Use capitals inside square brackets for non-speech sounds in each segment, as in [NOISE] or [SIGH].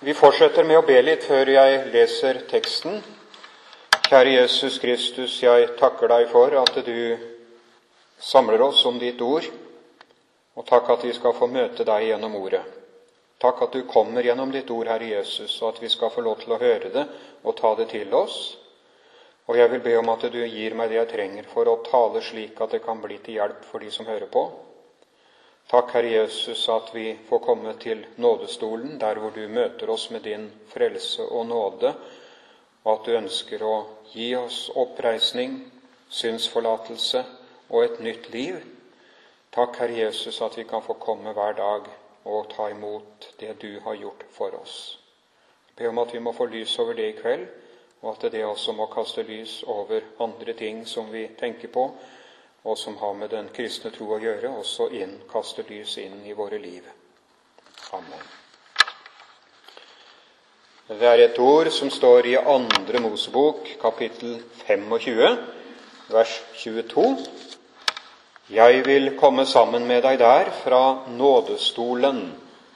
Vi fortsetter med å be litt før jeg leser teksten. Kjære Jesus Kristus, jeg takker deg for at du samler oss om ditt ord, og takk at vi skal få møte deg gjennom ordet. Takk at du kommer gjennom ditt ord, Herre Jesus, og at vi skal få lov til å høre det og ta det til oss. Og jeg vil be om at du gir meg det jeg trenger for å tale slik at det kan bli til hjelp for de som hører på. Takk, Herre Jesus, at vi får komme til nådestolen, der hvor du møter oss med din frelse og nåde, og at du ønsker å gi oss oppreisning, synsforlatelse og et nytt liv. Takk, Herre Jesus, at vi kan få komme hver dag og ta imot det du har gjort for oss. Ber om at vi må få lys over det i kveld, og at det også må kaste lys over andre ting som vi tenker på, og som har med den kristne tro å gjøre, også inn, kaster lys inn i våre liv. Amen. Det er et ord som står i Andre Mosebok, kapittel 25, vers 22. Jeg vil komme sammen med deg der fra nådestolen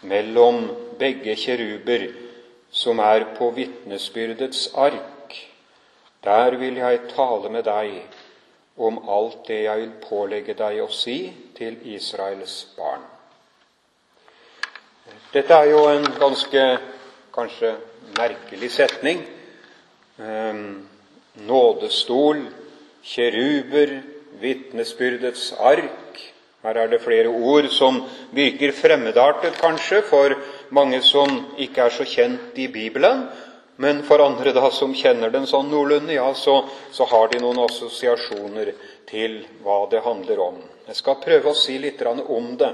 mellom begge kjeruber som er på vitnesbyrdets ark. Der vil jeg tale med deg om alt det jeg vil pålegge deg å si til Israels barn. Dette er jo en ganske kanskje merkelig setning. Ehm, nådestol, kjeruber, vitnesbyrdets ark. Her er det flere ord som virker fremmedartet, kanskje, for mange som ikke er så kjent i Bibelen. Men for andre da som kjenner den sånn noenlunde, ja, så, så, har de noen assosiasjoner til hva det handler om. Jeg skal prøve å si litt om det.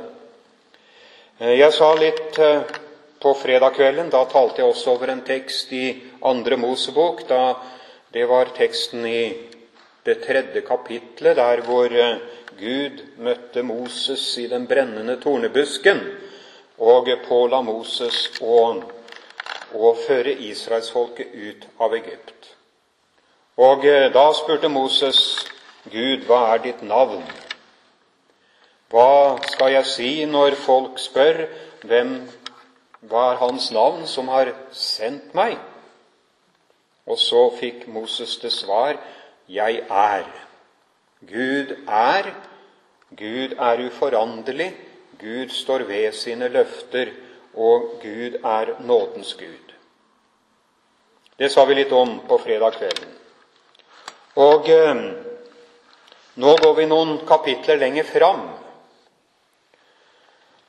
Eh, jeg sa litt eh, på fredag kvelden. Da talte jeg også over en tekst i Andre Mosebok. Da det var teksten i det tredje kapitlet, der hvor eh, Gud møtte Moses i den brennende tornebusken og påla Moses å og føre israelsfolket ut av Egypt. Og eh, da spurte Moses Gud, hva er ditt navn? Hva skal jeg si når folk spør hvem hva er hans navn som har sendt meg? Og så fikk Moses det svar Jeg er. Gud er. Gud er uforanderlig. Gud står ved sine løfter, og Gud er nådens Gud. Det sa vi litt om på fredag kvelden. Og eh, nå går vi noen kapitler lenger fram.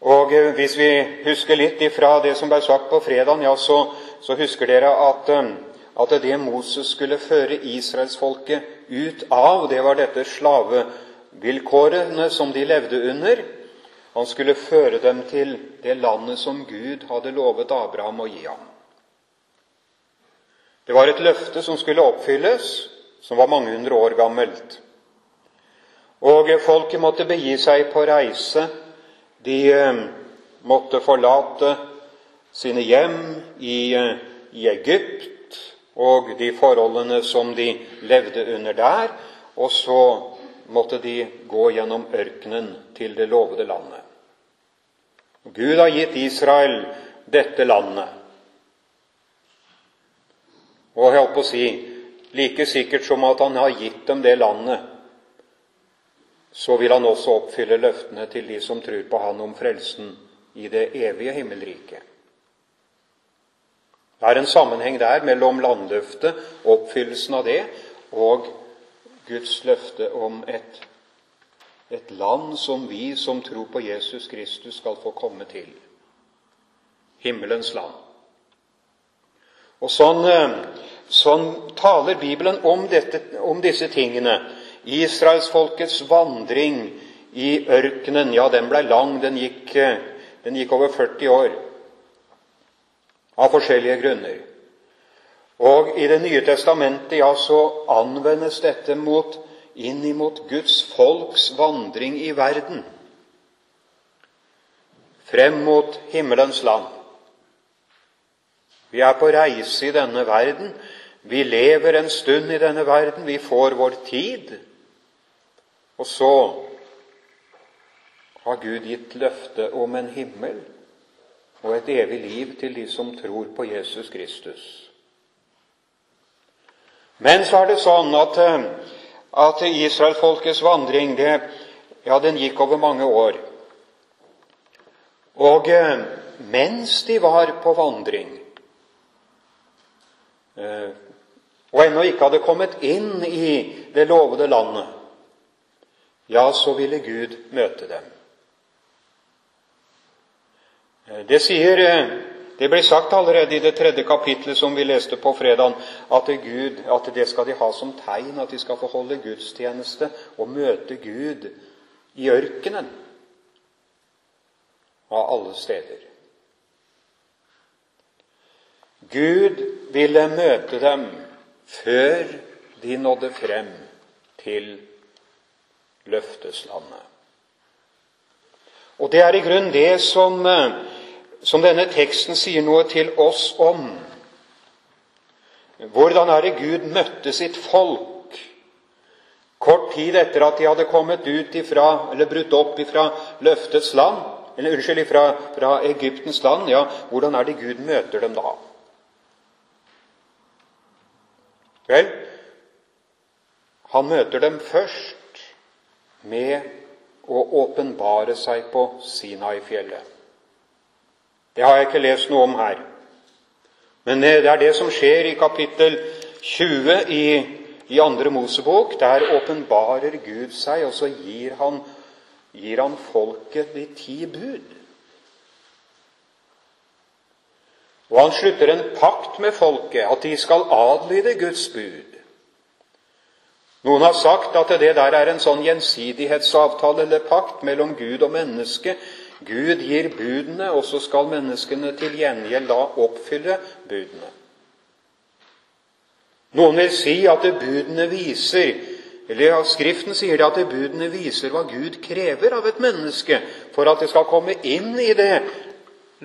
Og eh, hvis vi husker litt ifra det som ble sagt på fredag, ja, så, så, husker dere at, eh, at det Moses skulle føre israelsfolket ut av, det var dette slavevilkårene som de levde under. Han skulle føre dem til det landet som Gud hadde lovet Abraham å gi ham. Det var et løfte som skulle oppfylles, som var mange hundre år gammelt. Og folket måtte begi seg på reise. De eh, måtte forlate sine hjem i, eh, i Egypt og de forholdene som de levde under der, og så måtte de gå gjennom ørkenen til det lovede landet. Gud har gitt Israel dette landet. Og jeg holdt på å si like sikkert som at han har gitt dem det landet, så vil han også oppfylle løftene til de som tror på han om frelsen i det evige himmelriket. Det er en sammenheng der mellom landløftet, oppfyllelsen av det, og Guds løfte om et, et land som vi som tror på Jesus Kristus, skal få komme til. Himmelens land. Og sånn, eh, sånn taler Bibelen om, dette, om disse tingene. Israelsfolkets vandring i ørkenen, ja, den ble lang. Den gikk, eh, den gikk over 40 år. Av forskjellige grunner. Og i Det nye testamentet ja, så anvendes dette mot, inn imot Guds folks vandring i verden. Frem mot himmelens land. Vi er på reise i denne verden. Vi lever en stund i denne verden. Vi får vår tid. Og så har Gud gitt løfte om en himmel og et evig liv til de som tror på Jesus Kristus. Men så er det sånn at, eh, at israelfolkets vandring det, ja, den gikk over mange år. Og eh, mens de var på vandring, eh, og ennå ikke hadde kommet inn i det lovede landet, ja, så ville Gud møte dem. Det sier det blir sagt allerede i det tredje kapitlet som vi leste på fredag, at, Gud, at det skal de ha som tegn, at de skal få holde gudstjeneste og møte Gud i ørkenen. Av alle steder. Gud ville møte dem før de nådde frem til løfteslandet. Og det er i grunnen det som, eh, som denne teksten sier noe til oss om. Hvordan er det Gud møtte sitt folk kort tid etter at de hadde kommet ut ifra, eller brutt opp ifra løftets land? Eller unnskyld, fra, fra Egyptens land. Ja, hvordan er det Gud møter dem da? Vel, han møter dem først med å åpenbare seg på Sinai-fjellet. Det har jeg ikke lest noe om her. Men det er det som skjer i kapittel 20 i, i andre Mosebok. Der åpenbarer Gud seg, og så gir han, gir han folket de ti bud. Og han slutter en pakt med folket, at de skal adlyde Guds bud. Noen har sagt at det der er en sånn gjensidighetsavtale eller pakt mellom Gud og menneske. Gud gir budene, og så skal menneskene til gjengjeld da oppfylle budene. Noen vil si at det budene viser eller Skriften sier det at det budene viser hva Gud krever av et menneske for at det skal komme inn i det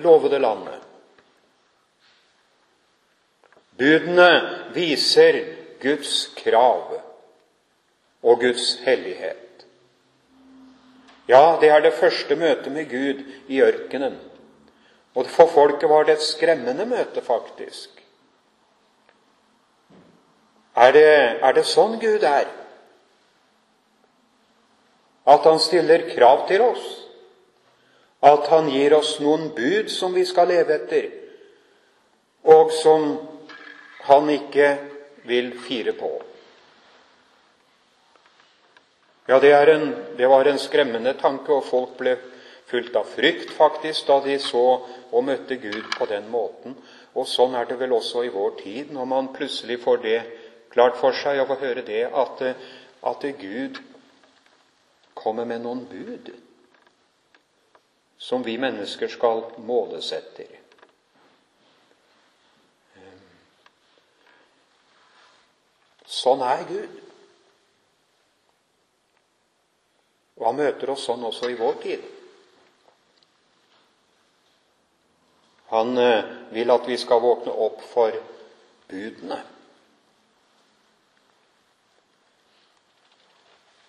lovede landet. Budene viser Guds krav og Guds hellighet. Ja, det er det første møtet med Gud i ørkenen. Og for folket var det et skremmende møte, faktisk. Er det, er det sånn Gud er? At han stiller krav til oss? At han gir oss noen bud som vi skal leve etter, og som han ikke vil fire på? Ja, det, en, det, var en skremmende tanke, og folk ble fulgt av frykt faktisk da de så og møtte Gud på den måten. Og sånn er det vel også i vår tid, når man plutselig får det klart for seg og får høre det, at, at Gud kommer med noen bud som vi mennesker skal måles etter. Sånn er Gud. Og han møter oss sånn også i vår tid. Han eh, vil at vi skal våkne opp for budene.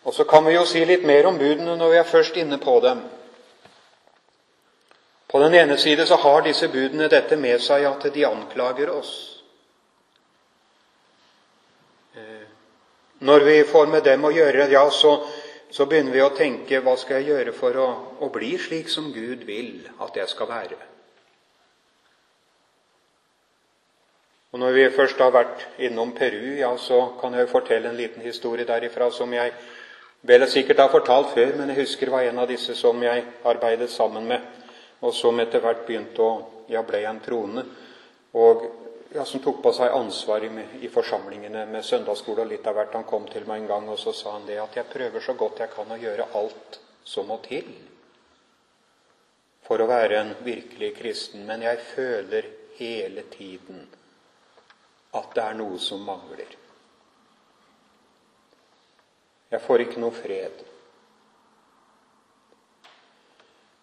Og så kan vi jo si litt mer om budene når vi er først inne på dem. På den ene side så har disse budene dette med seg at de anklager oss. Eh, når vi får med dem å gjøre, ja, så så begynner vi å tenke hva skal jeg gjøre for å, å bli slik som Gud vil at jeg skal være? Og Når vi først har vært innom Peru, ja, så kan jeg jo fortelle en liten historie derifra som jeg vel sikkert har fortalt før, men jeg husker var en av disse som jeg arbeidet sammen med, og som etter hvert begynte å ja, ble en troende. Og ja, som tok på seg ansvaret i, forsamlingene med søndagsskole og litt av hvert. Han kom til meg en gang og så sa han det at jeg prøver så godt jeg kan å gjøre alt som må til for å være en virkelig kristen, men jeg føler hele tiden at det er noe som mangler. Jeg får ikke noe fred.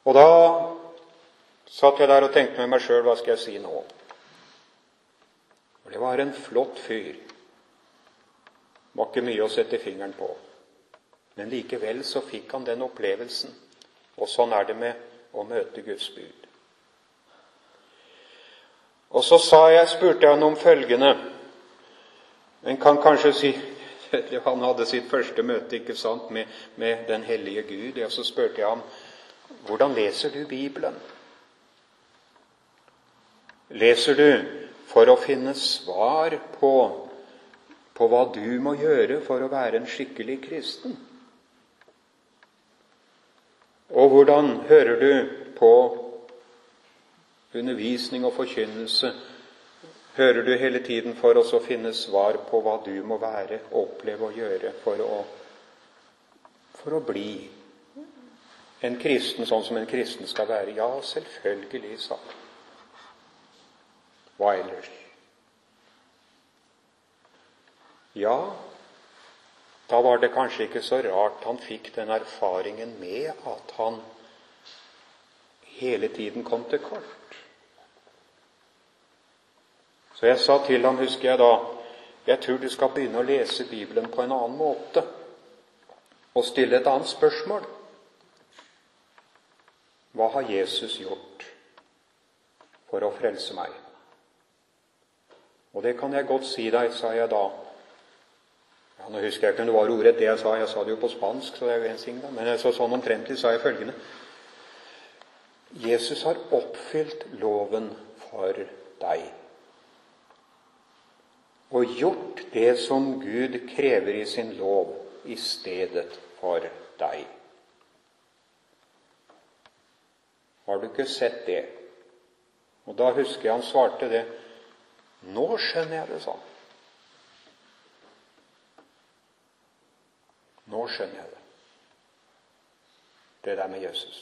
Og da satt jeg der og tenkte med meg sjøl hva skal jeg si nå? Det var en flott fyr. Var ikke mye å sette fingeren på. Men likevel så fikk han den opplevelsen. Og sånn er det med å møte Guds bud. Og så sa jeg, spurte jeg han om følgende En kan kanskje si [LAUGHS] Han hadde sitt første møte ikke sant, med, med den hellige Gud. Og så spurte jeg ham hvordan leser du Bibelen. Leser du for å finne svar på, på hva du må gjøre for å være en skikkelig kristen? Og hvordan hører du på undervisning og forkynnelse hører du hele tiden for oss å finne svar på hva du må være, oppleve og gjøre for å, for å bli en kristen sånn som en kristen skal være. Ja, selvfølgelig, sa han. Hva ellers? Ja, da var det kanskje ikke så rart han fikk den erfaringen med at han hele tiden kom til kort. Så jeg sa til ham, husker jeg da, jeg tror du skal begynne å lese Bibelen på en annen måte og stille et annet spørsmål. Hva har Jesus gjort for å frelse meg? Og det kan jeg godt si deg, sa jeg da. Ja, nå husker jeg ikke om det var ordrett det jeg sa. Jeg sa det jo på spansk, så det er jo en ting, da. Men så sånn omtrentlig sa jeg følgende Jesus har oppfylt loven for deg og gjort det som Gud krever i sin lov, i stedet for deg. Har du ikke sett det? Og da husker jeg han svarte det. Nå skjønner jeg det, sånn. Nå skjønner jeg det. Det der med Jesus.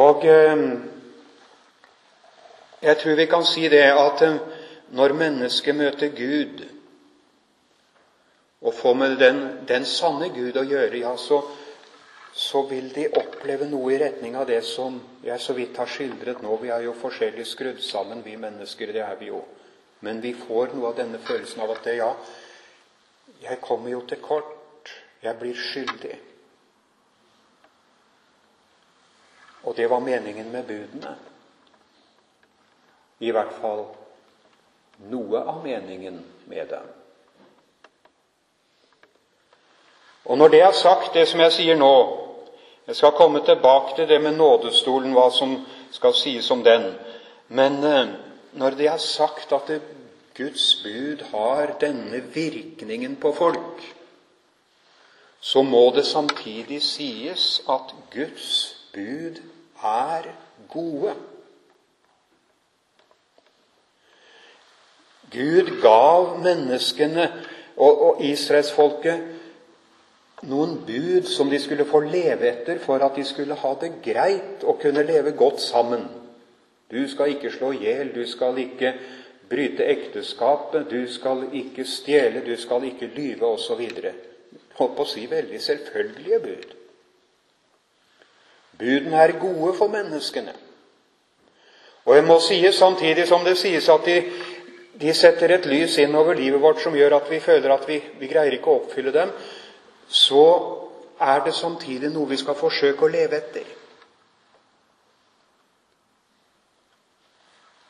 Og eh, jeg tror vi kan si det at eh, når mennesket møter Gud og får med den, den sanne Gud å gjøre, ja, så, så, vil de oppleve noe i retning av det som jeg så vidt har skildret nå. Vi er jo forskjellig skrudd sammen, vi mennesker. Det er vi jo. Men vi får noe av denne følelsen av at det, ja, jeg kommer jo til kort. Jeg blir skyldig. Og det var meningen med budene i hvert fall noe av meningen med dem. Og når det er sagt, det som jeg sier nå Jeg skal komme tilbake til det med nådestolen, hva som skal sies om den. Men eh, når det er sagt at Guds bud har denne virkningen på folk, så må det samtidig sies at Guds bud er gode. Gud gav menneskene og, og israelsfolket noen bud som de skulle få leve etter for at de skulle ha det greit og kunne leve godt sammen. Du skal ikke slå i hjel, du skal ikke bryte ekteskapet, du skal ikke stjele, du skal ikke lyve, osv. Holdt på å si veldig selvfølgelige bud. Budene er gode for menneskene. Og jeg må si samtidig som det sies at de de setter et lys inn over livet vårt som gjør at vi føler at vi, vi greier ikke å oppfylle dem, så er det samtidig noe vi skal forsøke å leve etter.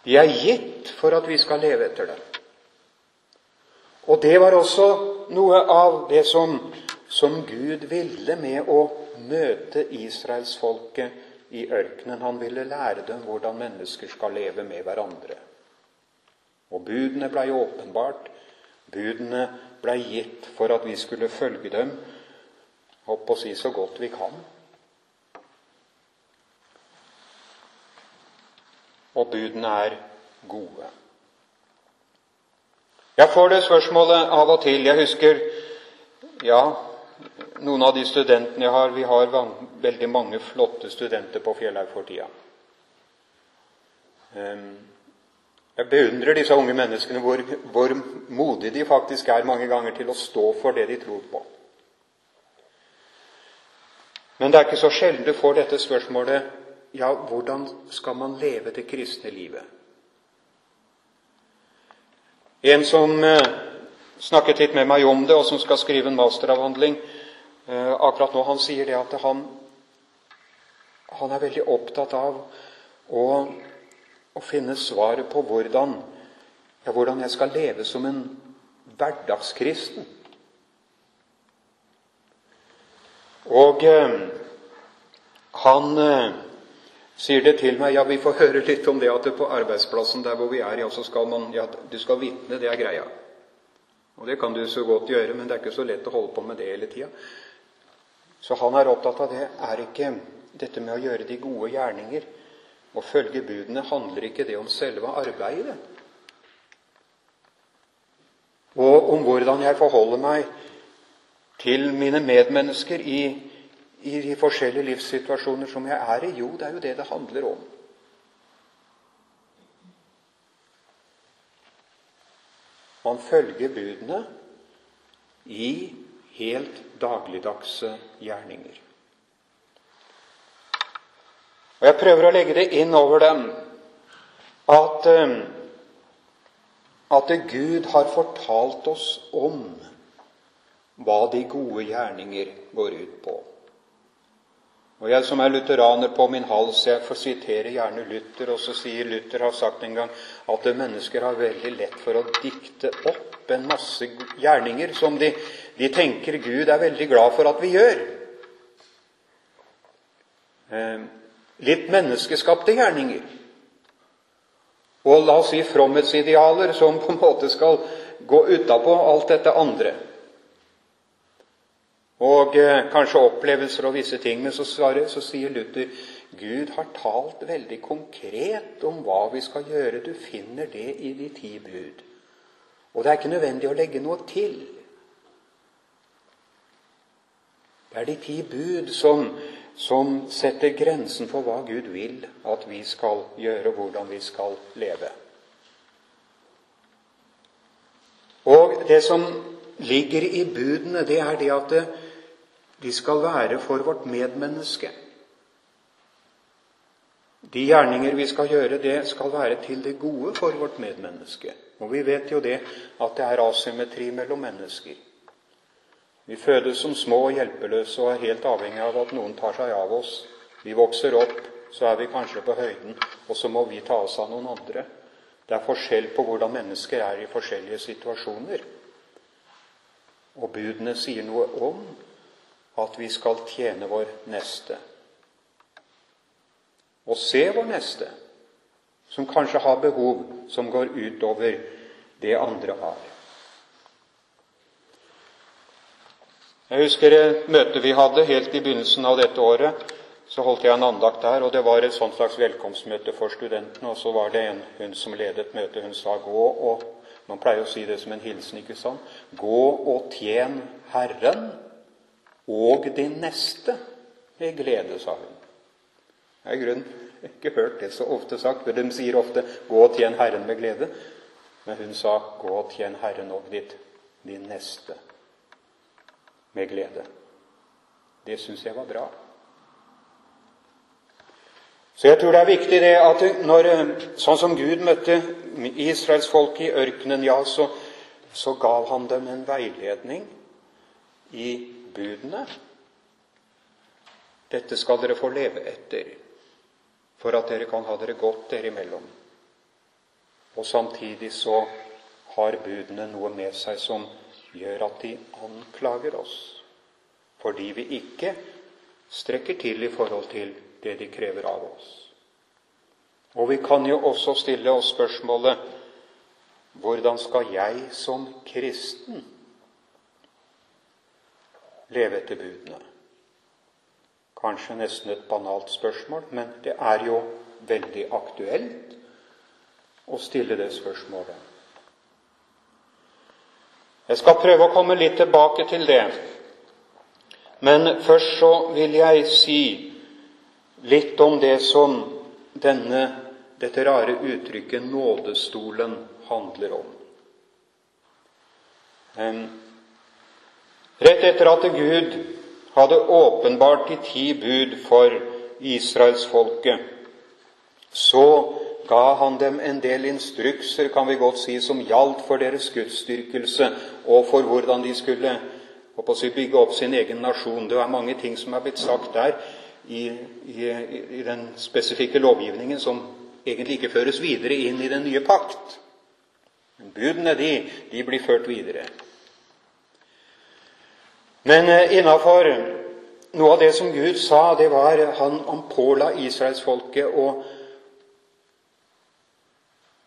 De er gitt for at vi skal leve etter dem. Og det var også noe av det som, som Gud ville med å møte israelsfolket i ørkenen. Han ville lære dem hvordan mennesker skal leve med hverandre. Og budene blei åpenbart. Budene blei gitt for at vi skulle følge dem, opp å si så godt vi kan. Og budene er gode. Jeg får det spørsmålet av og til. Jeg husker ja, noen av de studentene jeg har Vi har veldig mange flotte studenter på Fjellhaug for tida. Um, jeg beundrer disse unge menneskene, hvor, hvor modige de faktisk er mange ganger til å stå for det de tror på. Men det er ikke så sjelden du får dette spørsmålet ja, hvordan skal man leve det kristne livet? En som eh, snakket litt med meg om det, og som skal skrive en masteravhandling eh, akkurat nå, han sier det at han, han er veldig opptatt av å, å finne svaret på hvordan, ja, hvordan jeg skal leve som en hverdagskristen. Og eh, han eh, sier det til meg Ja, vi får høre litt om det at det på arbeidsplassen der hvor vi er, ja, så skal man Ja, du skal vitne, det er greia. Og det kan du så godt gjøre, men det er ikke så lett å holde på med det hele tida. Så han er opptatt av det. Er ikke dette med å gjøre de gode gjerninger og følge budene, handler ikke det om selve arbeidet? Og om hvordan jeg forholder meg til mine medmennesker i i de forskjellige livssituasjoner som jeg er i? Jo, det er jo det det handler om. Man følger budene i helt dagligdagse gjerninger. Og Jeg prøver å legge det inn over dem at, eh, at Gud har fortalt oss om hva de gode gjerninger går ut på. Og jeg som er lutheraner på min hals, jeg får sitere gjerne Luther, og så sier Luther har sagt en gang at mennesker har veldig lett for å dikte opp en masse gjerninger som de, de tenker Gud er veldig glad for at vi gjør. Eh, litt menneskeskapte gjerninger. Og la oss si fromhetsidealer som på en måte skal gå utapå alt dette andre og eh, kanskje opplevelser og visse ting. Men så, svarer, så sier Luther Gud har talt veldig konkret om hva vi skal gjøre. Du finner det i de ti bud. Og det er ikke nødvendig å legge noe til. Det er de ti bud som, som setter grensen for hva Gud vil at vi skal gjøre, og hvordan vi skal leve. Og det som ligger i budene, det er det at det, de skal være for vårt medmenneske. De gjerninger vi skal gjøre, det skal være til det gode for vårt medmenneske. Og vi vet jo det at det er asymmetri mellom mennesker. Vi fødes som små og hjelpeløse og er helt avhengig av at noen tar seg av oss. Vi vokser opp, så er vi kanskje på høyden, og så må vi ta oss av noen andre. Det er forskjell på hvordan mennesker er i forskjellige situasjoner. Og budene sier noe om at vi skal tjene vår neste. Og se vår neste, som kanskje har behov som går utover det andre har. Jeg husker et møte vi hadde helt i begynnelsen av dette året. Så holdt jeg en andakt der, og det var et sånt slags velkomstmøte for studentene. Og så var det en hun som ledet møtet. Hun sa 'gå og Man pleier å si det som en hilsen, ikke sant? 'Gå og tjen Herren' og din neste med glede, sa hun. Jeg har ikke hørt det så ofte sagt, for de sier ofte 'gå og tjen Herren med glede'. Men hun sa 'gå og tjen Herren og ditt, din neste med glede'. Det syns jeg var bra. Så jeg tror det er viktig det at når, sånn som Gud møtte Israels folk i ørkenen, ja, så, så gav han dem en veiledning i budene. Dette skal dere få leve etter, for at dere kan ha dere godt dere imellom. Og samtidig så har budene noe med seg som gjør at de anklager oss, fordi vi ikke strekker til i forhold til det de krever av oss. Og vi kan jo også stille oss spørsmålet hvordan skal jeg som kristen leve etter budene? Kanskje nesten et banalt spørsmål, men det er jo veldig aktuelt å stille det spørsmålet. Jeg skal prøve å komme litt tilbake til det. Men først så vil jeg si litt om det som denne, dette rare uttrykket 'nådestolen' handler om. Rett etter at Gud hadde åpenbart de ti bud for israelsfolket, så ga han dem en del instrukser, kan vi godt si, som gjaldt for deres gudsdyrkelse og for hvordan de skulle si, bygge opp sin egen nasjon. Det er mange ting som er blitt sagt der i, i, i den spesifikke lovgivningen som egentlig ikke føres videre inn i den nye pakt. Budene, de, de blir ført videre. Men eh, innafor noe av det som Gud sa, det var han, han påla israelsfolket å,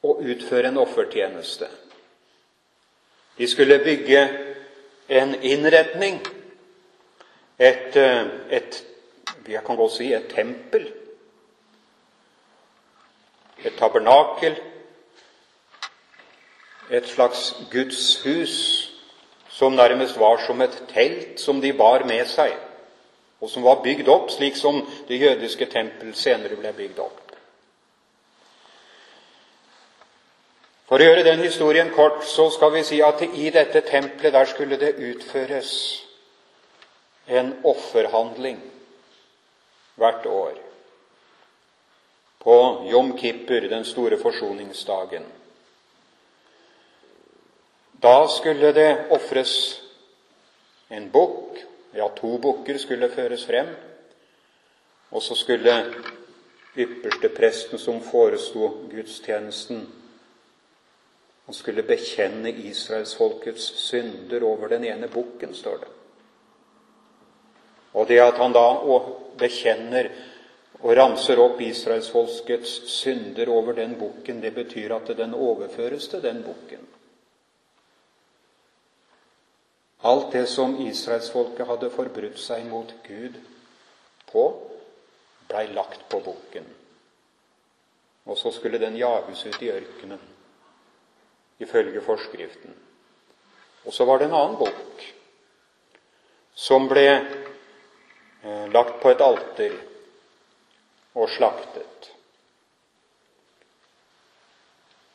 å utføre en offertjeneste. De skulle bygge en innretning, et, eh, et jeg kan godt si et tempel, et tabernakel, et slags gudshus som nærmest var som et telt som de bar med seg, og som var bygd opp slik som det jødiske tempel senere ble bygd opp. For å gjøre den historien kort, så skal vi si at i dette tempelet der skulle det utføres en offerhandling hvert år på Jom Kippur, den store forsoningsdagen. Da skulle det ofres en bukk, ja, to bukker skulle føres frem. Og så skulle ypperste presten som foresto gudstjenesten, han skulle bekjenne israelsfolkets synder over den ene bukken, står det. Og det at han da bekjenner og ramser opp israelsfolkets synder over den bukken, det betyr at den overføres til den bukken. Alt det som israelsfolket hadde forbrutt seg mot Gud på, blei lagt på bukken. Og så skulle den jages ut i ørkenen, ifølge forskriften. Og så var det en annen bukk som ble eh, lagt på et alter og slaktet.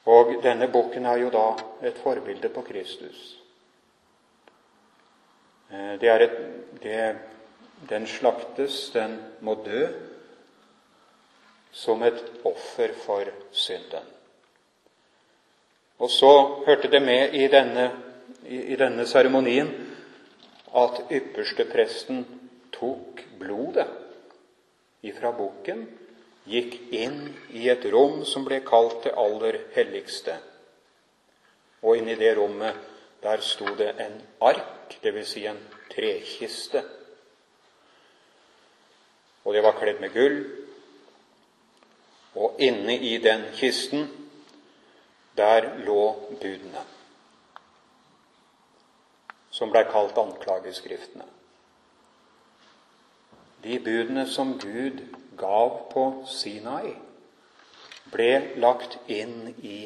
Og denne bukken er jo da et forbilde på Kristus. Eh, det er et, det, den slaktes, den må dø som et offer for synden. Og så hørte det med i denne, i, i denne seremonien at ypperstepresten tok blodet ifra bukken, gikk inn i et rom som ble kalt det aller helligste. Og inni det rommet der sto det en ark dvs. Si en trekiste. Og det var kledd med gull. Og inne i den kisten, der lå budene, som blei kalt anklageskriftene. De budene som Gud gav på Sinai, ble lagt inn i,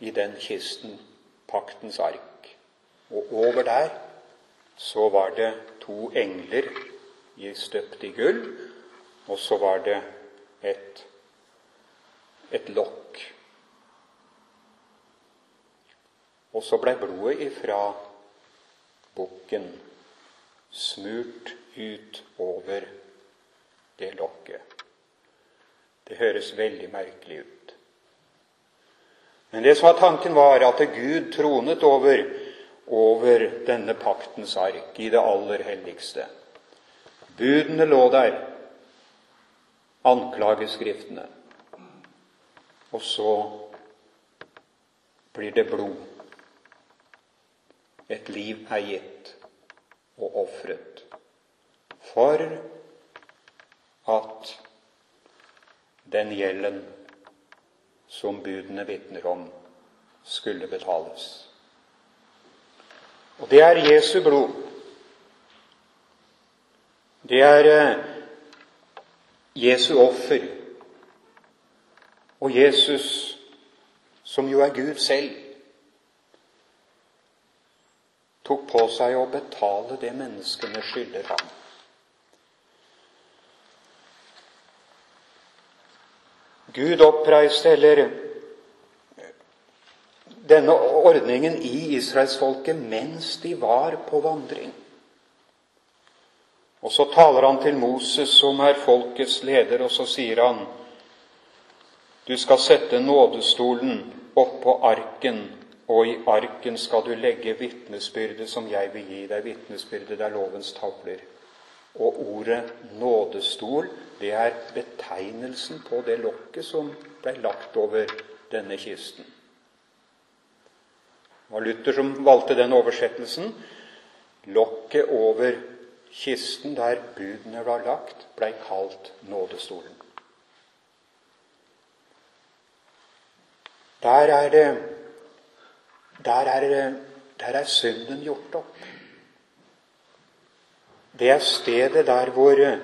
i den kisten, paktens ark. Og over der så var det to engler støpt i gull, og så var det et, et lokk. Og så blei blodet ifra bukken smurt ut over det lokket. Det høres veldig merkelig ut. Men det som var tanken, var at Gud tronet over over denne paktens ark i det aller helligste. Budene lå der, anklageskriftene. Og så blir det blod. Et liv er gitt og ofret for at den gjelden som budene vitner om, skulle betales. Og det er Jesu blod. Det er eh, Jesu offer. Og Jesus, som jo er Gud selv, tok på seg å betale det menneskene skylder ham. Gud oppreiste, eller denne ordningen i israelsfolket mens de var på vandring. Og så taler han til Moses, som er folkets leder, og så sier han du skal sette nådestolen oppå arken, og i arken skal du legge vitnesbyrdet som jeg vil gi deg. Vitnesbyrdet er lovens tavler. Og ordet nådestol, det er betegnelsen på det lokket som ble lagt over denne kisten. Det var Luther som valgte den oversettelsen. Lokket over kisten der budene var lagt, blei kalt nådestolen. Der er det der er, der er synden gjort opp. Det er stedet der hvor,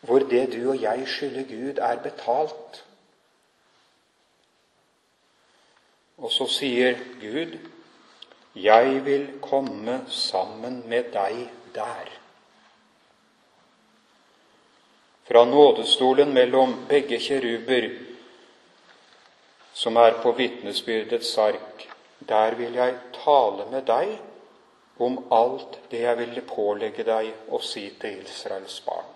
hvor det du og jeg skylder Gud, er betalt. Og så sier Gud, 'Jeg vil komme sammen med deg der'. Fra nådestolen mellom begge kjeruber, som er på vitnesbyrdets ark, der vil jeg tale med deg om alt det jeg ville pålegge deg å si til Israels barn.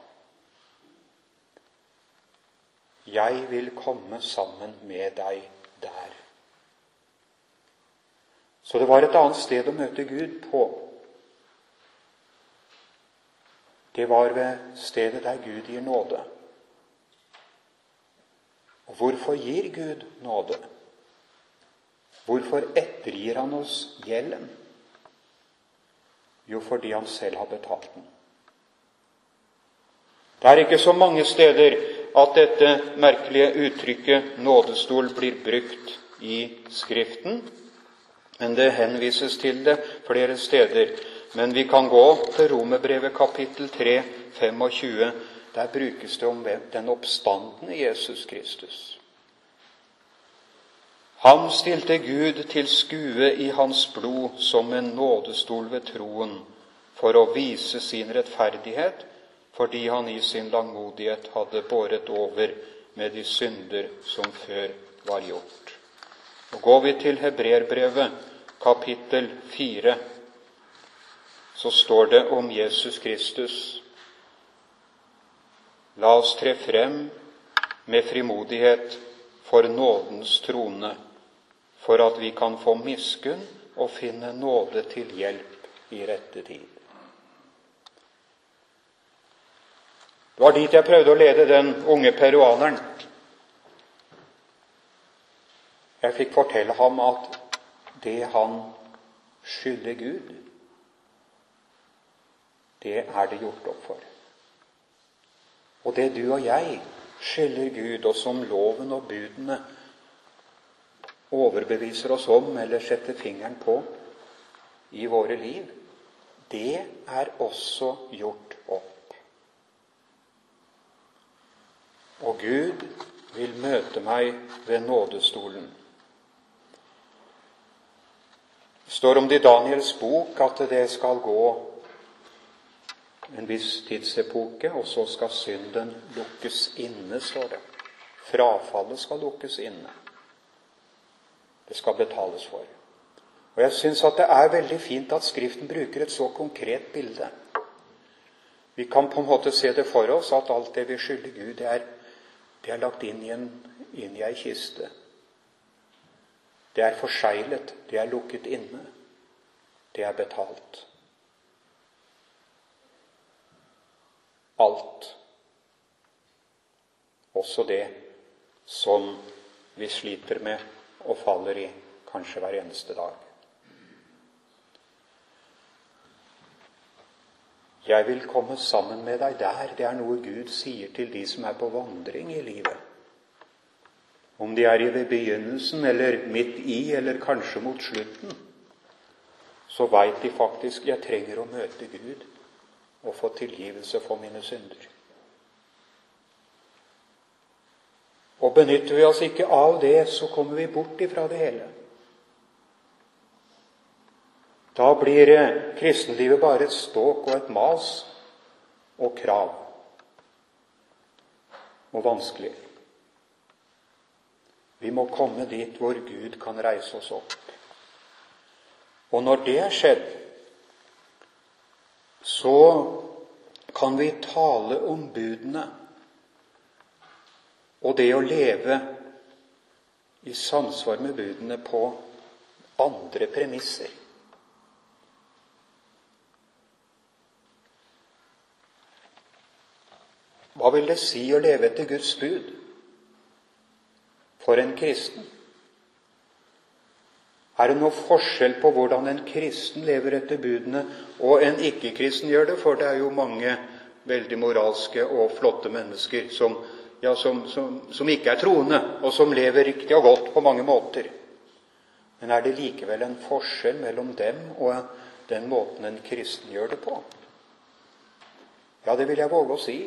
Jeg vil komme sammen med deg der. Så det var et annet sted å møte Gud på. Det var ved stedet der Gud gir nåde. Og hvorfor gir Gud nåde? Hvorfor ettergir han oss gjelden? Jo, fordi han selv har betalt den. Det er ikke så mange steder at dette merkelige uttrykket 'nådestol' blir brukt i Skriften. Men det henvises til det flere steder. Men vi kan gå til Romerbrevet kapittel 3, 25. Der brukes det om den oppstandende Jesus Kristus. Han stilte Gud til skue i hans blod som en nådestol ved troen, for å vise sin rettferdighet, fordi han i sin langmodighet hadde båret over med de synder som før var gjort. Nå Går vi til Hebreerbrevet, kapittel 4, så står det om Jesus Kristus. La oss tre frem med frimodighet for nådens trone for at vi kan få miskunn og finne nåde til hjelp i rette tid. Det var dit jeg prøvde å lede den unge peruaneren. Jeg fikk fortelle ham at det han skylder Gud, det er det gjort opp for. Og det du og jeg skylder Gud, og som loven og budene overbeviser oss om eller setter fingeren på i våre liv, det er også gjort opp. Og Gud vil møte meg ved nådestolen. Det står om det i Daniels bok at det skal gå en viss tidsepoke, og så skal synden lukkes inne, står det. Frafallet skal lukkes inne. Det skal betales for. Og Jeg syns at det er veldig fint at Skriften bruker et så konkret bilde. Vi kan på en måte se det for oss at alt det vi skylder Gud, det er, det er lagt inn i, en, inn i ei kiste. Det er forseglet, det er lukket inne. Det er betalt. Alt. Også det som vi sliter med og faller i kanskje hver eneste dag. Jeg vil komme sammen med deg der. Det er noe Gud sier til de som er på vandring i livet. Om de er i ved begynnelsen eller midt i eller kanskje mot slutten, så veit de faktisk jeg trenger å møte Gud og få tilgivelse for mine synder. Og benytter vi oss ikke av det, så kommer vi bort ifra det hele. Da blir kristenlivet bare et ståk og et mas og krav og vanskelig. Vi må komme dit hvor Gud kan reise oss opp. Og når det er skjedd, så kan vi tale om budene og det å leve i samsvar med budene på andre premisser. Hva vil det si å leve etter Guds bud for en kristen? Er det noe forskjell på hvordan en kristen lever etter budene, og en ikke-kristen gjør det? For det er jo mange veldig moralske og flotte mennesker som, ja, som, som, som ikke er troende, og som lever riktig og godt på mange måter. Men er det likevel en forskjell mellom dem og den måten en kristen gjør det på? Ja, det vil jeg våge å si.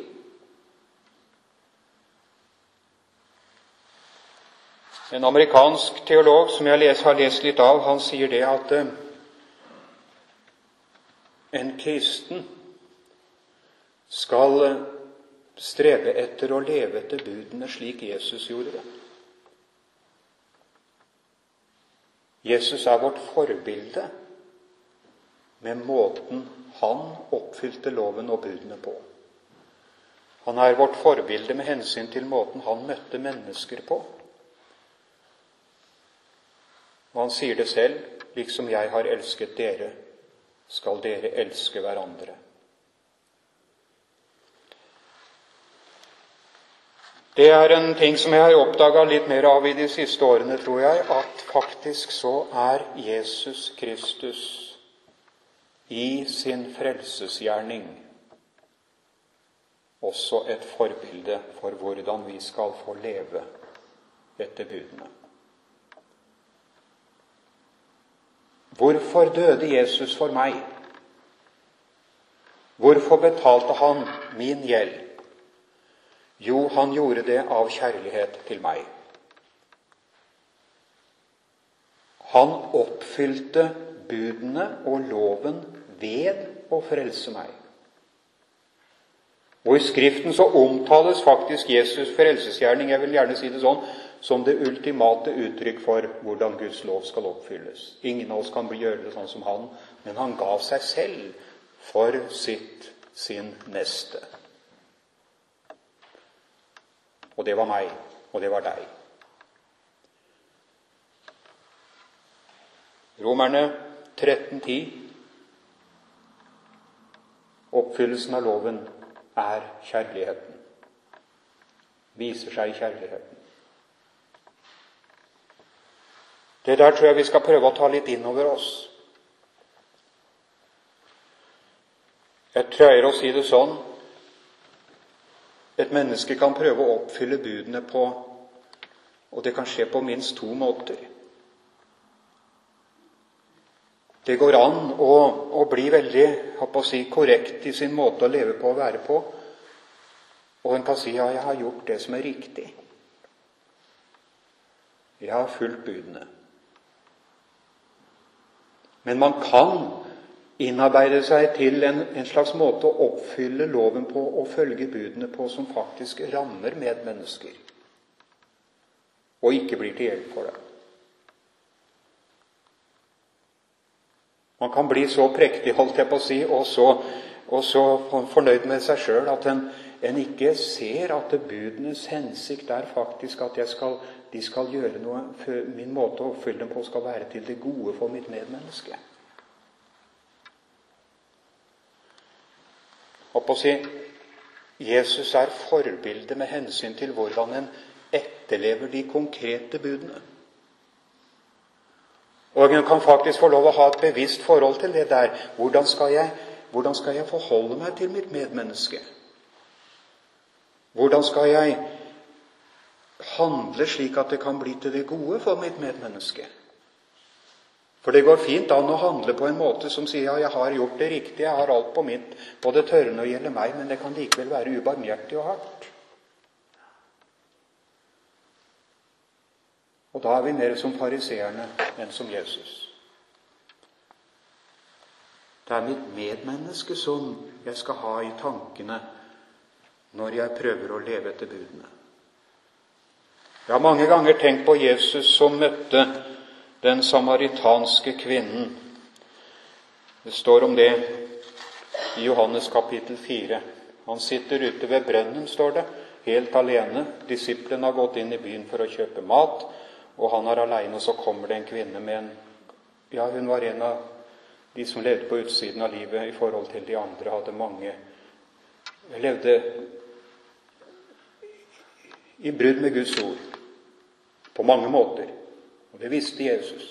En amerikansk teolog som jeg har lest litt av, han sier det at eh, en kristen skal strebe etter å leve etter budene slik Jesus gjorde det. Jesus er vårt forbilde med måten han oppfylte loven og budene på. Han er vårt forbilde med hensyn til måten han møtte mennesker på. Og han sier det selv, liksom jeg har elsket dere, skal dere elske hverandre. Det er en ting som jeg har oppdaga litt mer av i de siste årene, tror jeg, at faktisk så er Jesus Kristus i sin frelsesgjerning også et forbilde for hvordan vi skal få leve etter budene. Hvorfor døde Jesus for meg? Hvorfor betalte han min gjeld? Jo, han gjorde det av kjærlighet til meg. Han oppfylte budene og loven ved å frelse meg. Og I Skriften så omtales faktisk Jesus' frelsesgjerning jeg vil gjerne si det sånn, som det ultimate uttrykk for hvordan Guds lov skal oppfylles. Ingen av oss kan gjøre det sånn som han, men han gav seg selv for sitt, sin neste. Og det var meg, og det var deg. Romerne 13.10. Oppfyllelsen av loven er kjærligheten. Viser seg i kjærligheten. Det der tror jeg vi skal prøve å ta litt inn over oss. Jeg trøyer å si det sånn et menneske kan prøve å oppfylle budene på, og det kan skje på minst to måter. Det går an å, å bli veldig si, korrekt i sin måte å leve på og være på. Og en kan si ja, jeg har gjort det som er riktig. Jeg har fulgt budene. Men man kan innarbeide seg til en, en, slags måte å oppfylle loven på og følge budene på som faktisk rammer medmennesker, og ikke blir til hjelp for dem. Man kan bli så prektig holdt jeg på å si, og så, og så fornøyd med seg sjøl at en, en, ikke ser at budenes hensikt er faktisk at skal, de skal gjøre noe Min måte å oppfylle dem på skal være til det gode for mitt medmenneske. Å si, Jesus er forbildet med hensyn til hvordan en etterlever de konkrete budene. Og en kan faktisk få lov å ha et bevisst forhold til det der. Hvordan skal jeg, hvordan skal jeg forholde meg til mitt medmenneske? Hvordan skal jeg handle slik at det kan bli til det gode for mitt medmenneske? For det går fint an å handle på en måte som sier ja, jeg har gjort det riktig, jeg har alt på mitt, på det tørre når det gjelder meg, men det kan likevel være ubarmhjertig og hardt. Og da er vi mer som fariseerne enn som Jesus. Det er mitt medmenneske som jeg skal ha i tankene når jeg prøver å leve etter budene. Jeg har mange ganger tenkt på Jesus som møtte den samaritanske kvinnen. Det står om det i Johannes kapittel 4. Han sitter ute ved brønnen, står det, helt alene. Disiplene har gått inn i byen for å kjøpe mat, og han er aleine. Og så kommer det en kvinne med en Ja, hun var en av de som levde på utsiden av livet i forhold til de andre. Hadde mange Levde i brudd med Guds ord. På mange måter. Og det visste Jesus.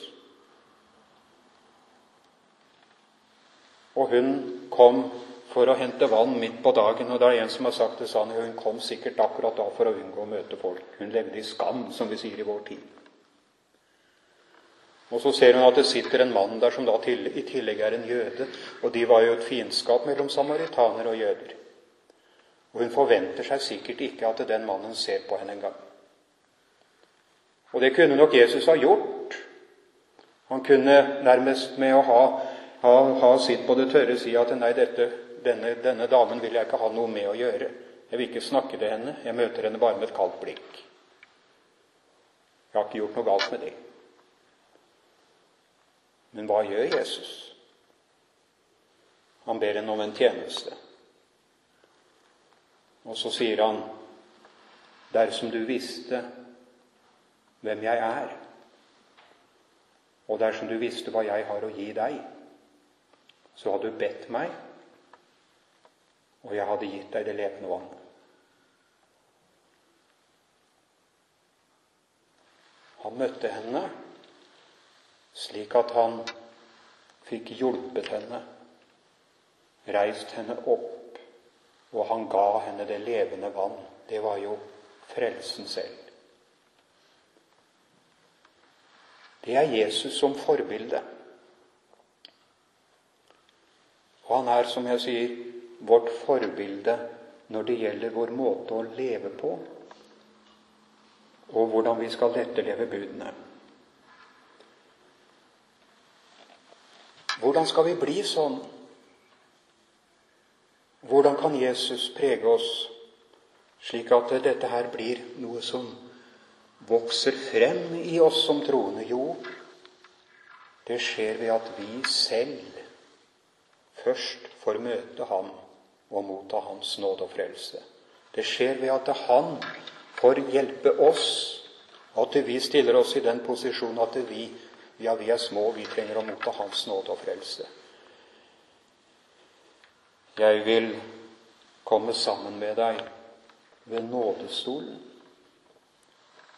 Og hun kom for å hente vann midt på dagen. Og det er en som har sagt det sånn, hun kom sikkert akkurat da for å unngå å møte folk. Hun levde i skam, som vi sier i vår tid. Og så ser hun at det sitter en mann der som da i tillegg er en jøde. Og de var jo et fiendskap mellom samaritaner og jøder. Og hun forventer seg sikkert ikke at den mannen ser på henne engang. Og det kunne nok Jesus ha gjort. Han kunne nærmest med å ha, ha, ha sitt på det tørre si at nei, dette, denne, denne damen vil jeg ikke ha noe med å gjøre. Jeg vil ikke snakke til henne. Jeg møter henne bare med et kaldt blikk. Jeg har ikke gjort noe galt med det. Men hva gjør Jesus? Han ber henne om en tjeneste. Og så sier han, dersom du visste hvem jeg er, og dersom du visste hva jeg har å gi deg, så hadde du bedt meg, og jeg hadde gitt deg det levende vann. Han møtte henne slik at han fikk hjulpet henne, reist henne opp og han ga henne det levende vann. Det var jo frelsen selv. Det er Jesus som forbilde. Og han er, som jeg sier, vårt forbilde når det gjelder vår måte å leve på, og hvordan vi skal etterleve budene. Hvordan skal vi bli sånn? Hvordan kan Jesus prege oss slik at dette her blir noe som vokser frem i oss som troende? Jo, det skjer ved at vi selv først får møte Ham og motta Hans nåde og frelse. Det skjer ved at Han får hjelpe oss, at vi stiller oss i den posisjonen at vi, ja, vi er små, vi trenger å motta Hans nåde og frelse. Jeg vil komme sammen med deg ved nådestolen.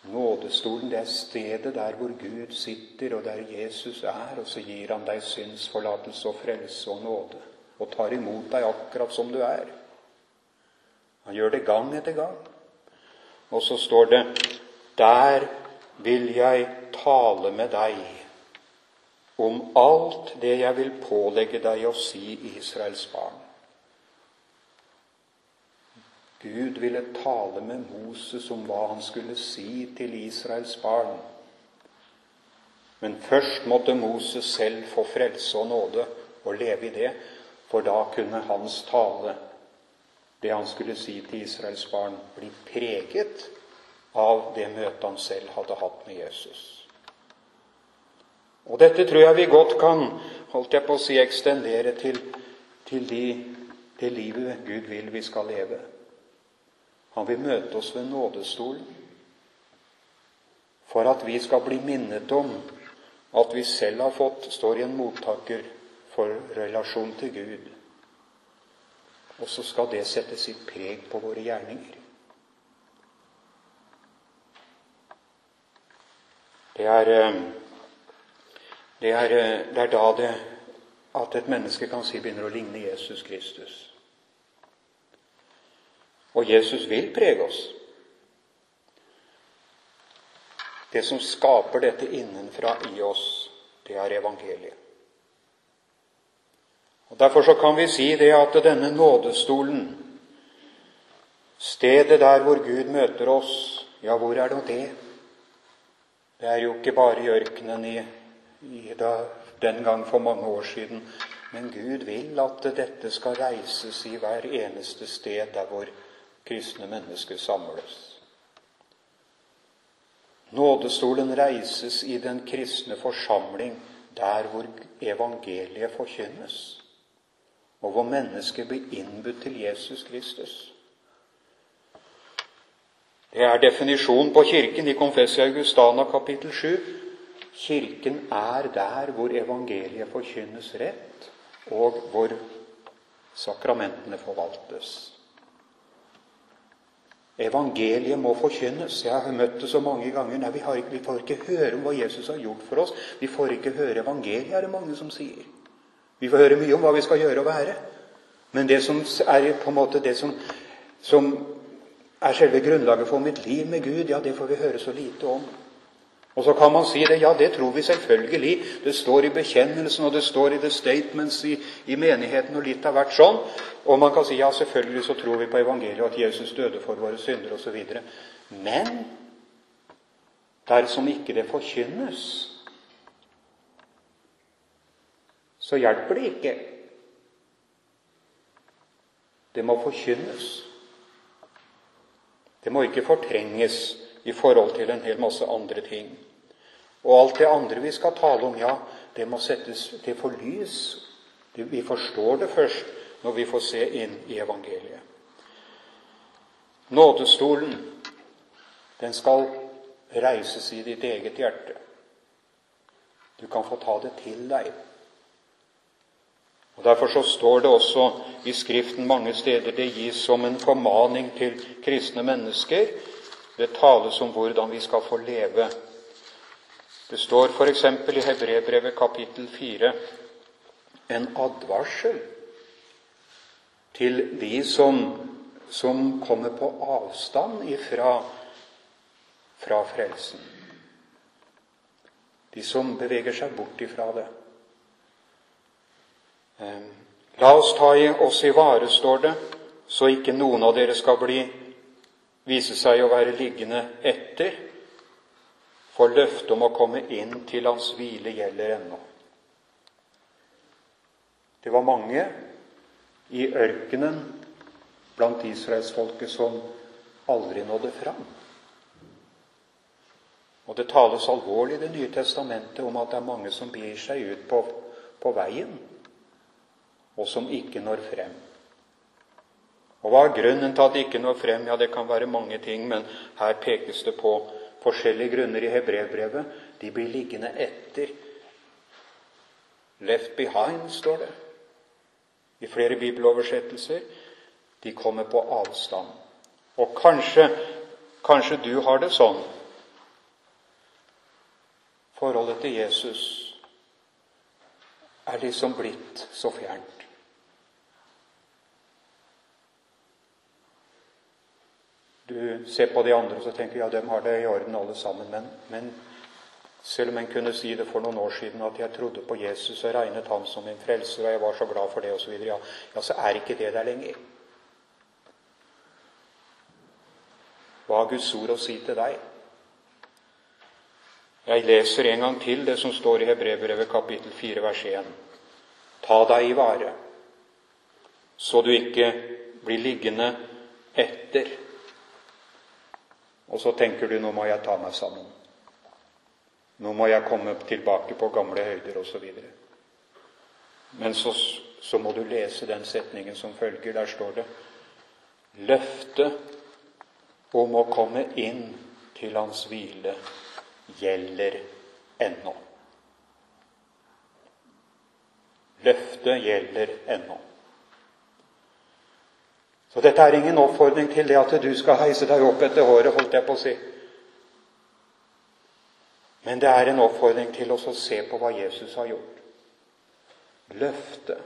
Nådestolen det er stedet der hvor Gud sitter, og der Jesus er, og så gir han deg synsforlatelse og frelse og nåde, og tar imot deg akkurat som du er. Han gjør det gang etter gang. Og så står det Der vil jeg tale med deg om alt det jeg vil pålegge deg å si Israels barn. Gud ville tale med Moses om hva han skulle si til Israels barn. Men først måtte Moses selv få frelse og nåde og leve i det, for da kunne hans tale, det han skulle si til Israels barn, bli preget av det møtet han selv hadde hatt med Jesus. Og dette tror jeg vi godt kan holdt jeg på å si, ekstendere til, til de, det livet Gud vil vi skal leve. Han vil møte oss ved nådestolen for at vi skal bli minnet om at vi selv har fått, står i en mottaker for relasjon til Gud. Og så skal det sette sitt preg på våre gjerninger. Det er, eh, det er, eh, det er da det at et menneske kan si begynner å ligne Jesus Kristus. Og Jesus vil prege oss. Det som skaper dette innenfra i oss, det er evangeliet. Og Derfor så kan vi si det at denne nådestolen, stedet der hvor Gud møter oss, ja, hvor er nå det? Det er jo ikke bare i ørkenen i, i da, den gang for mange år siden. Men Gud vil at dette skal reises i hver eneste sted der hvor kristne mennesker samles. Nådestolen reises i den kristne forsamling der hvor evangeliet forkynnes, og hvor mennesket blir innbudt til Jesus Kristus. Det er definisjonen på Kirken i Confessia Augustana kapittel 7. Kirken er der hvor evangeliet forkynnes rett, og hvor sakramentene forvaltes. Evangeliet må forkynnes. Jeg har møtt det så mange ganger. Nei, vi, ikke, vi, får ikke høre om hva Jesus har gjort for oss. Vi får ikke høre evangeliet, er det mange som sier. Vi får høre mye om hva vi skal gjøre og være. Men det som er på en måte det som, som er selve grunnlaget for mitt liv med Gud, ja, det får vi høre så lite om. Og så kan man si det. Ja, det tror vi selvfølgelig. Det står i bekjennelsen, og det står i the statements i, i menigheten, og litt har vært sånn. Og man kan si ja, selvfølgelig så tror vi på evangeliet, og at Jesus døde for våre synder osv. Men dersom ikke det forkynnes, så hjelper det ikke. Det må forkynnes. Det må ikke fortrenges i forhold til en hel masse andre ting. Og alt det andre vi skal tale om, ja, det må settes til for lys. Vi forstår det først når vi får se inn i evangeliet. Nådestolen, den skal reises i ditt eget hjerte. Du kan få ta det til deg. Og Derfor så står det også i Skriften mange steder det gis som en formaning til kristne mennesker. Det tales om hvordan vi skal få leve. Det står f.eks. i Hebrebrevet kapittel 4 en advarsel til de som, som kommer på avstand ifra fra frelsen. De som beveger seg bort ifra det. Ehm, la oss ta i oss i vare, står det, så ikke noen av dere skal bli, vise seg å være liggende etter. For løftet om å komme inn til hans hvile gjelder ennå. Det var mange i ørkenen blant israelsfolket som aldri nådde fram. Og det tales alvorlig i Det nye testamentet om at det er mange som begir seg ut på, på veien og som ikke når frem. Og Hva er grunnen til at det ikke når frem? Ja, Det kan være mange ting, men her pekes det på forskjellige grunner i Hebrevbrevet. De blir liggende etter. Left behind, står det i flere bibeloversettelser. De kommer på avstand. Og kanskje, kanskje du har det sånn. Forholdet til Jesus er liksom blitt så fjernt. Du ser på de andre og så tenker ja, dem har det i orden alle sammen. Men, men selv om en kunne si det for noen år siden at jeg trodde på Jesus og regnet ham som min frelser, og jeg var så glad for det osv., ja, ja, så er ikke det der lenger. Hva har Guds ord å si til deg? Jeg leser en gang til det som står i Hebrevbrevet kapittel 4, vers 1. Ta deg i vare, så du ikke blir liggende etter og så tenker du nå må jeg ta meg sammen. Nå må jeg komme tilbake på gamle høyder osv. Men så, så må du lese den setningen som følger. Der står det Løftet om å komme inn til hans hvile gjelder ennå. Løftet gjelder ennå. Så dette er ingen oppfordring til det at du skal heise deg opp etter håret, holdt jeg på å si. Men det er en oppfordring til oss å se på hva Jesus har gjort. Løftet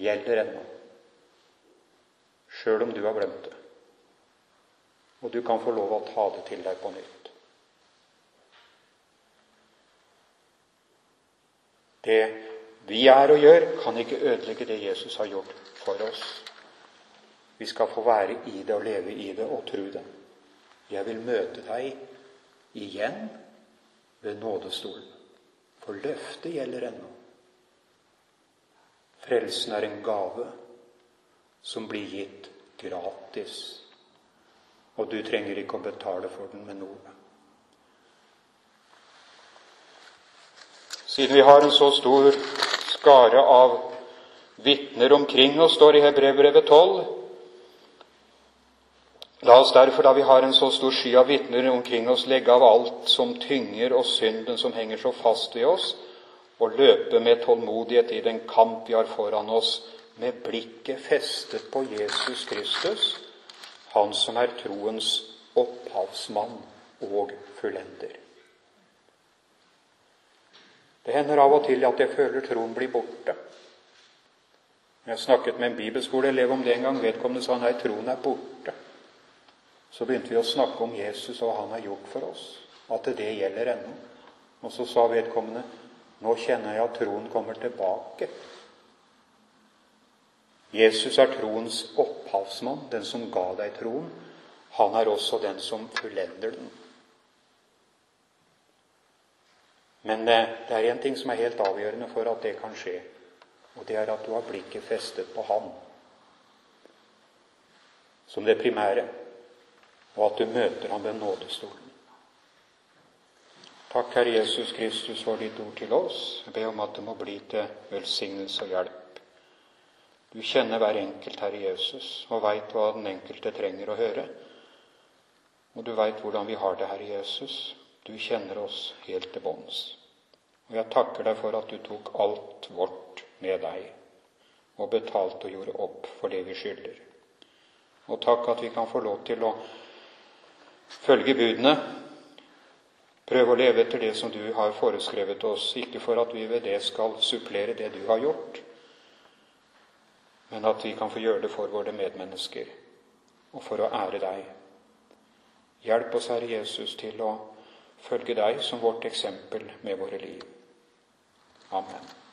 gjelder ennå, sjøl om du har glemt det. Og du kan få lov å ta det til deg på nytt. Det vi er og gjør, kan ikke ødelegge det Jesus har gjort for oss. Vi skal få være i det og leve i det og tro det. Jeg vil møte deg igjen ved nådestolen. For løftet gjelder ennå. Frelsen er en gave som blir gitt gratis. Og du trenger ikke å betale for den med noe. Siden vi har en så stor skare av vitner omkring oss, står i Hebrevbrevet 12, La oss derfor, da vi har en så stor sky av vitner omkring oss, legge av alt som tynger og synden som henger så fast ved oss, og løpe med tålmodighet i den kamp vi har foran oss, med blikket festet på Jesus Kristus, Han som er troens opphavsmann og fullender. Det hender av og til at jeg føler troen blir borte. Jeg snakket med en bibelskoleelev om det en gang. Vedkommende sa nei, troen er borte. Så begynte vi å snakke om Jesus og hva han har gjort for oss. At det gjelder ennå. Og så sa vedkommende nå kjenner jeg at troen kommer tilbake. Jesus er troens opphavsmann, den som ga deg troen. Han er også den som fullender den. Men eh, det er én ting som er helt avgjørende for at det kan skje, og det er at du har blikket festet på Han som det primære, og at du møter ham ved nådestolen. Takk, Herre Jesus Kristus, for ditt ord til oss. Jeg ber om at det må bli til velsignelse og hjelp. Du kjenner hver enkelt, Herre Jesus, og veit hva den enkelte trenger å høre. Og du veit hvordan vi har det, Herre Jesus. Du kjenner oss helt til bånns. Og jeg takker deg for at du tok alt vårt med deg og betalte og gjorde opp for det vi skylder. Og takk at vi kan få lov til å følge budene Prøve å leve etter det som du har foreskrevet oss, ikke for at vi ved det skal supplere det du har gjort, men at vi kan få gjøre det for våre medmennesker og for å ære deg. Hjelp oss, Herre Jesus, til å følge deg som vårt eksempel med våre liv. Amen.